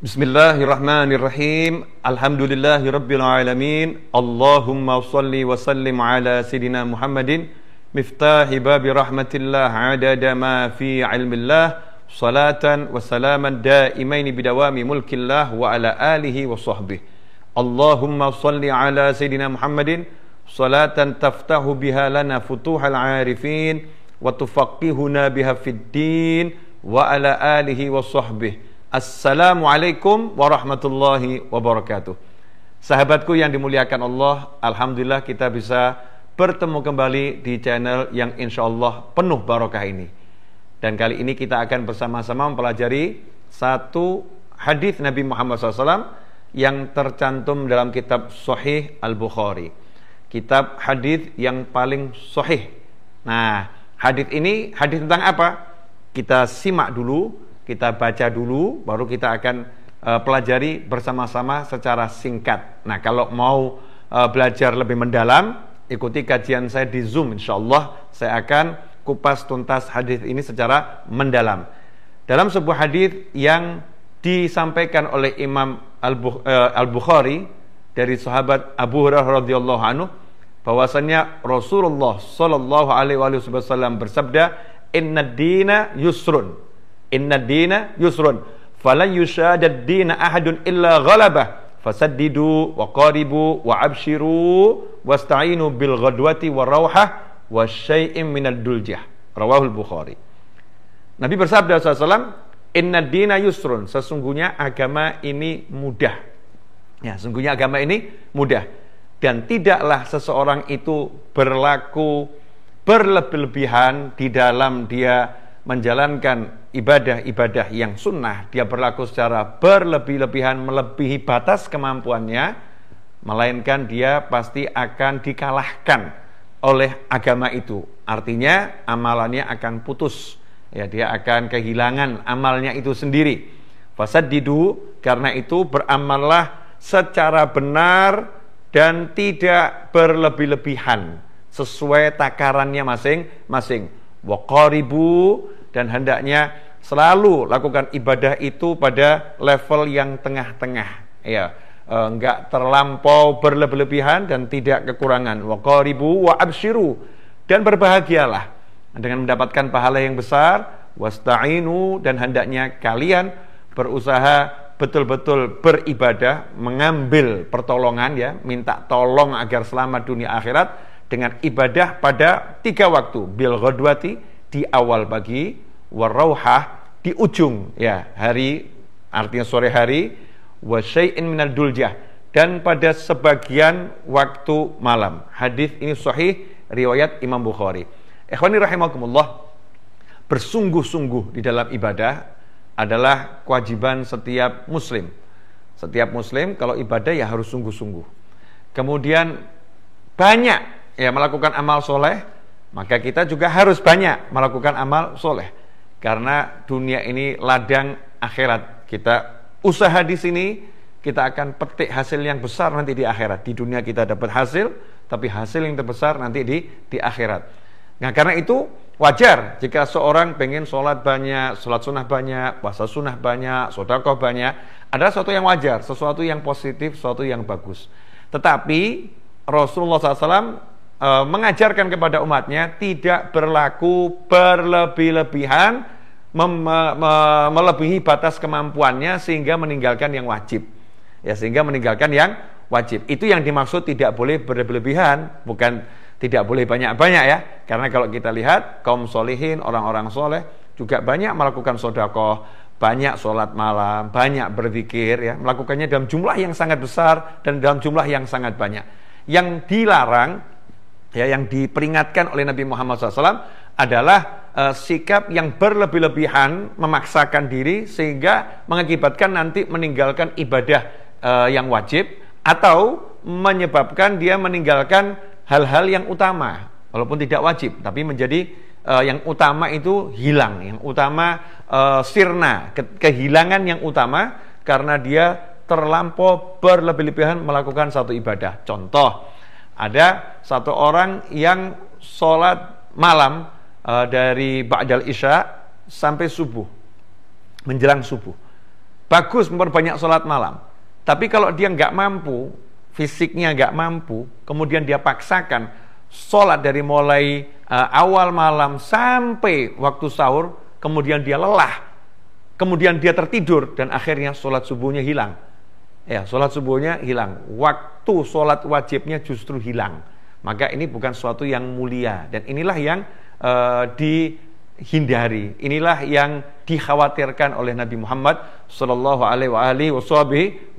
Bismillahirrahmanirrahim. Alhamdulillahirabbil alamin. Allahumma shalli wa sallim ala sayidina Muhammadin miftahi babi rahmatillah adada ma fi ilmillah salatan wa salaman daimain bidawami mulkillah wa ala alihi wa sahbihi. Allahumma shalli ala sayidina Muhammadin salatan taftahu biha lana futuhal arifin wa tufaqihuna biha fid wa ala alihi wa sahbihi. Assalamualaikum warahmatullahi wabarakatuh. Sahabatku yang dimuliakan Allah, Alhamdulillah kita bisa bertemu kembali di channel yang insya Allah penuh barokah ini. Dan kali ini kita akan bersama-sama mempelajari satu hadis Nabi Muhammad SAW yang tercantum dalam kitab Sahih Al-Bukhari. Kitab hadis yang paling sahih. Nah, hadis ini hadis tentang apa? Kita simak dulu kita baca dulu, baru kita akan uh, pelajari bersama-sama secara singkat. Nah, kalau mau uh, belajar lebih mendalam, ikuti kajian saya di Zoom. Insya Allah saya akan kupas tuntas hadis ini secara mendalam. Dalam sebuah hadis yang disampaikan oleh Imam eh, Al-Bukhari dari sahabat Abu Hurairah radhiyallahu anhu bahwasanya Rasulullah sallallahu alaihi wasallam bersabda inna dina yusrun Inna dina yusrun. Falan yushadad dina ahadun illa ghalabah. Fasaddidu wa qaribu wa abshiru wasta'inu bil ghadwati wa rawhah wa syai'im minad duljah. Rawahul Bukhari. Nabi bersabda SAW, Inna dina yusrun. Sesungguhnya agama ini mudah. Ya, sesungguhnya agama ini mudah. Dan tidaklah seseorang itu berlaku berlebih-lebihan di dalam dia menjalankan ibadah-ibadah yang sunnah, dia berlaku secara berlebih-lebihan melebihi batas kemampuannya, melainkan dia pasti akan dikalahkan oleh agama itu. Artinya amalannya akan putus. Ya, dia akan kehilangan amalnya itu sendiri. Fasadidu karena itu beramallah secara benar dan tidak berlebih-lebihan sesuai takarannya masing-masing waqaribu dan hendaknya selalu lakukan ibadah itu pada level yang tengah-tengah. Ya e, enggak terlampau berlebih-lebihan dan tidak kekurangan. Waqaribu wa abshiru. Dan berbahagialah dengan mendapatkan pahala yang besar. Wasta'inu. Dan hendaknya kalian berusaha betul-betul beribadah mengambil pertolongan ya minta tolong agar selamat dunia akhirat dengan ibadah pada tiga waktu. Bil ghadwati di awal pagi warauhah di ujung ya hari artinya sore hari wa syai'in minal duljah dan pada sebagian waktu malam. Hadis ini sahih riwayat Imam Bukhari. Ikhwani rahimakumullah bersungguh-sungguh di dalam ibadah adalah kewajiban setiap muslim. Setiap muslim kalau ibadah ya harus sungguh-sungguh. Kemudian banyak ya melakukan amal soleh, maka kita juga harus banyak melakukan amal soleh. Karena dunia ini ladang akhirat. Kita usaha di sini, kita akan petik hasil yang besar nanti di akhirat. Di dunia kita dapat hasil, tapi hasil yang terbesar nanti di di akhirat. Nah karena itu wajar jika seorang pengen sholat banyak, sholat sunnah banyak, puasa sunnah banyak, sodakoh banyak, adalah sesuatu yang wajar, sesuatu yang positif, sesuatu yang bagus. Tetapi Rasulullah SAW e, mengajarkan kepada umatnya tidak berlaku berlebih-lebihan mem, me, melebihi batas kemampuannya sehingga meninggalkan yang wajib. Ya, sehingga meninggalkan yang wajib. Itu yang dimaksud tidak boleh berlebihan, bukan tidak boleh banyak-banyak ya. Karena kalau kita lihat kaum solihin, orang-orang soleh juga banyak melakukan sodakoh, banyak sholat malam, banyak berzikir ya, melakukannya dalam jumlah yang sangat besar dan dalam jumlah yang sangat banyak. Yang dilarang ya yang diperingatkan oleh Nabi Muhammad SAW adalah uh, sikap yang berlebih-lebihan memaksakan diri sehingga mengakibatkan nanti meninggalkan ibadah uh, yang wajib atau menyebabkan dia meninggalkan hal-hal yang utama walaupun tidak wajib tapi menjadi uh, yang utama itu hilang yang utama sirna ke kehilangan yang utama karena dia terlampau berlebih-lebihan melakukan satu ibadah. Contoh ada satu orang yang sholat malam uh, dari Ba'dal Isya sampai subuh. Menjelang subuh. bagus memperbanyak sholat malam. Tapi kalau dia nggak mampu, fisiknya nggak mampu, kemudian dia paksakan sholat dari mulai uh, awal malam sampai waktu sahur, kemudian dia lelah, kemudian dia tertidur dan akhirnya sholat subuhnya hilang. Ya, sholat subuhnya hilang. Waktu sholat wajibnya justru hilang. Maka ini bukan sesuatu yang mulia dan inilah yang uh, dihindari. Inilah yang dikhawatirkan oleh Nabi Muhammad Shallallahu Alaihi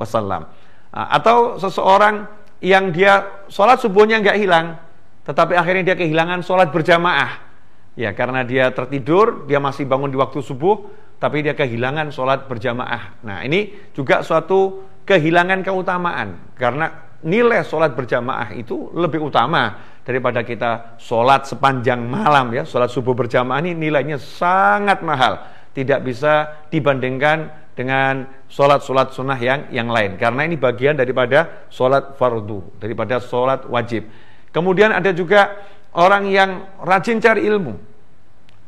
Wasallam. Uh, atau seseorang yang dia sholat subuhnya nggak hilang, tetapi akhirnya dia kehilangan sholat berjamaah. Ya, karena dia tertidur, dia masih bangun di waktu subuh, tapi dia kehilangan sholat berjamaah. Nah ini juga suatu kehilangan keutamaan. Karena nilai sholat berjamaah itu lebih utama daripada kita sholat sepanjang malam ya. Sholat subuh berjamaah ini nilainya sangat mahal. Tidak bisa dibandingkan dengan sholat-sholat sunnah yang yang lain. Karena ini bagian daripada sholat fardu daripada sholat wajib. Kemudian ada juga orang yang rajin cari ilmu.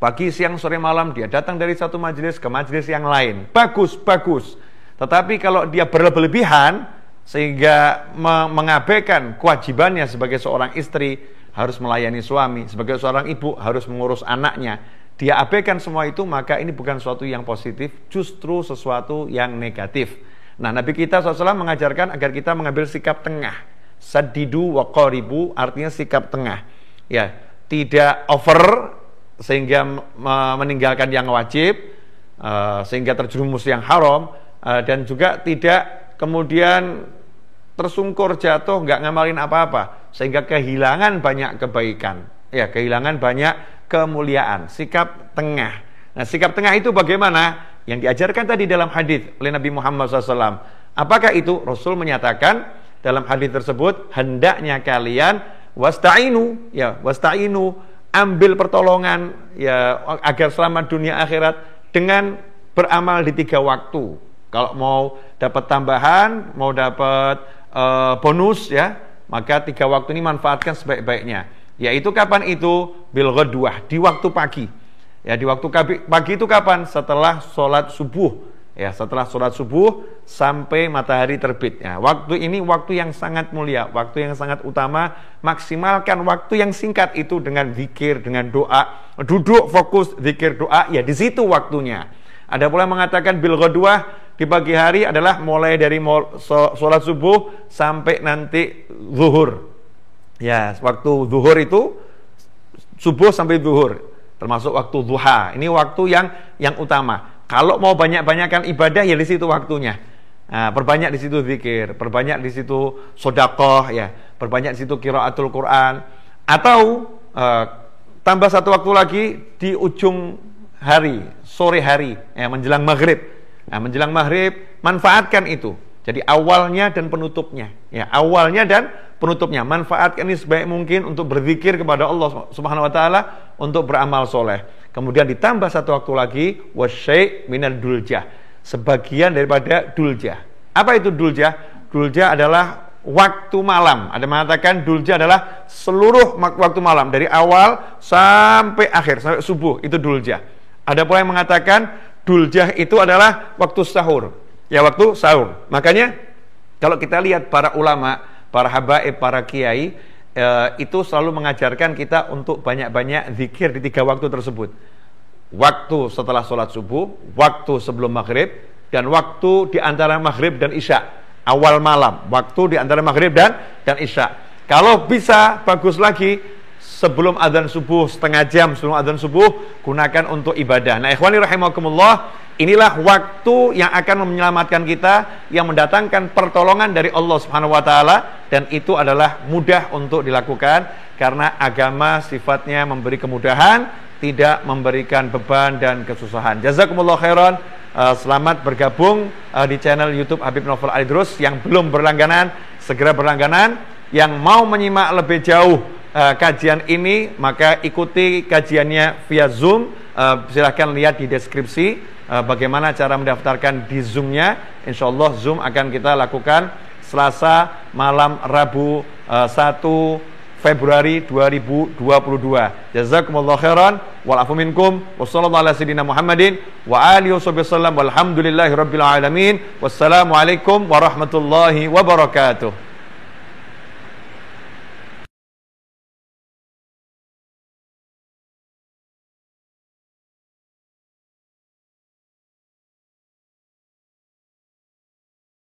Pagi, siang, sore, malam dia datang dari satu majelis ke majelis yang lain. Bagus, bagus. Tetapi kalau dia berlebihan sehingga mengabaikan kewajibannya sebagai seorang istri harus melayani suami, sebagai seorang ibu harus mengurus anaknya. Dia abaikan semua itu maka ini bukan sesuatu yang positif, justru sesuatu yang negatif. Nah, Nabi kita SAW mengajarkan agar kita mengambil sikap tengah. Sadidu wa qaribu artinya sikap tengah. Ya, tidak over sehingga meninggalkan yang wajib uh, sehingga terjerumus yang haram dan juga tidak kemudian tersungkur jatuh nggak ngamalin apa-apa sehingga kehilangan banyak kebaikan. Ya kehilangan banyak kemuliaan. Sikap tengah. Nah sikap tengah itu bagaimana? Yang diajarkan tadi dalam hadis oleh Nabi Muhammad SAW apakah itu? Rasul menyatakan dalam hadis tersebut hendaknya kalian wasta'inu. Ya wasta'inu ambil pertolongan ya agar selamat dunia akhirat dengan beramal di tiga waktu. Kalau mau dapat tambahan, mau dapat uh, bonus ya, maka tiga waktu ini manfaatkan sebaik-baiknya. Yaitu kapan itu? Bil di waktu pagi. Ya, di waktu pagi itu kapan? Setelah sholat subuh ya setelah sholat subuh sampai matahari terbit ya waktu ini waktu yang sangat mulia waktu yang sangat utama maksimalkan waktu yang singkat itu dengan zikir dengan doa duduk fokus zikir doa ya di situ waktunya ada pula mengatakan bil ghadwah di pagi hari adalah mulai dari sholat subuh sampai nanti zuhur ya waktu zuhur itu subuh sampai zuhur termasuk waktu duha ini waktu yang yang utama kalau mau banyak-banyakkan ibadah ya di situ waktunya. Nah, perbanyak di situ zikir, perbanyak di situ sodakoh ya, perbanyak di situ kiraatul Quran. Atau uh, tambah satu waktu lagi di ujung hari, sore hari, ya, menjelang maghrib. Nah, menjelang maghrib manfaatkan itu. Jadi awalnya dan penutupnya, ya awalnya dan penutupnya. Manfaatkan ini sebaik mungkin untuk berzikir kepada Allah Subhanahu Wa Taala, untuk beramal soleh. Kemudian ditambah satu waktu lagi wasyai minal duljah. Sebagian daripada duljah. Apa itu duljah? Duljah adalah waktu malam. Ada mengatakan duljah adalah seluruh waktu malam dari awal sampai akhir sampai subuh itu duljah. Ada pula yang mengatakan duljah itu adalah waktu sahur. Ya waktu sahur. Makanya kalau kita lihat para ulama, para habaib, para kiai e, itu selalu mengajarkan kita untuk banyak-banyak zikir di tiga waktu tersebut. Waktu setelah sholat subuh, waktu sebelum maghrib, dan waktu di antara maghrib dan isya. Awal malam, waktu di antara maghrib dan dan isya. Kalau bisa, bagus lagi, sebelum adzan subuh setengah jam sebelum adzan subuh gunakan untuk ibadah. Nah, ikhwani rahimakumullah, inilah waktu yang akan menyelamatkan kita yang mendatangkan pertolongan dari Allah Subhanahu wa taala dan itu adalah mudah untuk dilakukan karena agama sifatnya memberi kemudahan, tidak memberikan beban dan kesusahan. Jazakumullah khairan. Uh, selamat bergabung uh, di channel YouTube Habib Novel Alidrus yang belum berlangganan segera berlangganan yang mau menyimak lebih jauh uh, kajian ini maka ikuti kajiannya via Zoom. Uh, silahkan lihat di deskripsi uh, bagaimana cara mendaftarkan di Zoom-nya. Insya Allah Zoom akan kita lakukan Selasa malam Rabu uh, 1 Februari 2022. Jazakumullah khairan wal afu minkum. Wassalamualaikum warahmatullahi wabarakatuh.